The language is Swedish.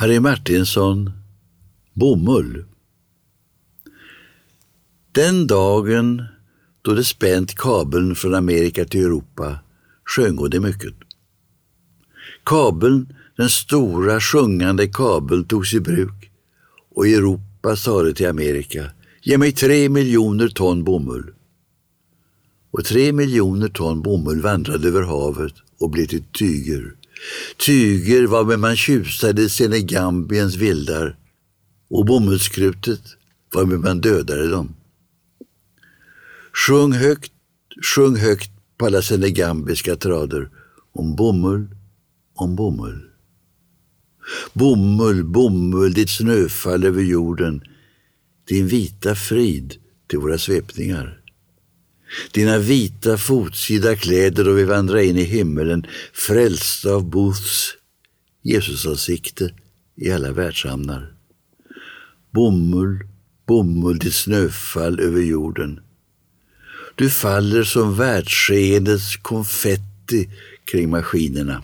Harry Martinsson, Bomull. Den dagen då det spänt kabeln från Amerika till Europa sjöng det mycket. Kabeln, den stora sjungande kabeln, togs i bruk och Europa sade till Amerika, ge mig tre miljoner ton bomull. Och tre miljoner ton bomull vandrade över havet och blev till tyger. Tyger varmed man tjusade Senegambiens vildar och bomullskrutet varmed man dödade dem. Sjung högt, sjung högt på alla senegambiska trader om bomull, om bomull. Bomull, bomull, ditt snöfall över jorden, din vita frid till våra svepningar. Dina vita fotsida kläder och vi vandrar in i himmelen frälsta av Booths Jesusansikte i alla världshamnar. Bomull, bomull, ditt snöfall över jorden. Du faller som världsskeendets konfetti kring maskinerna.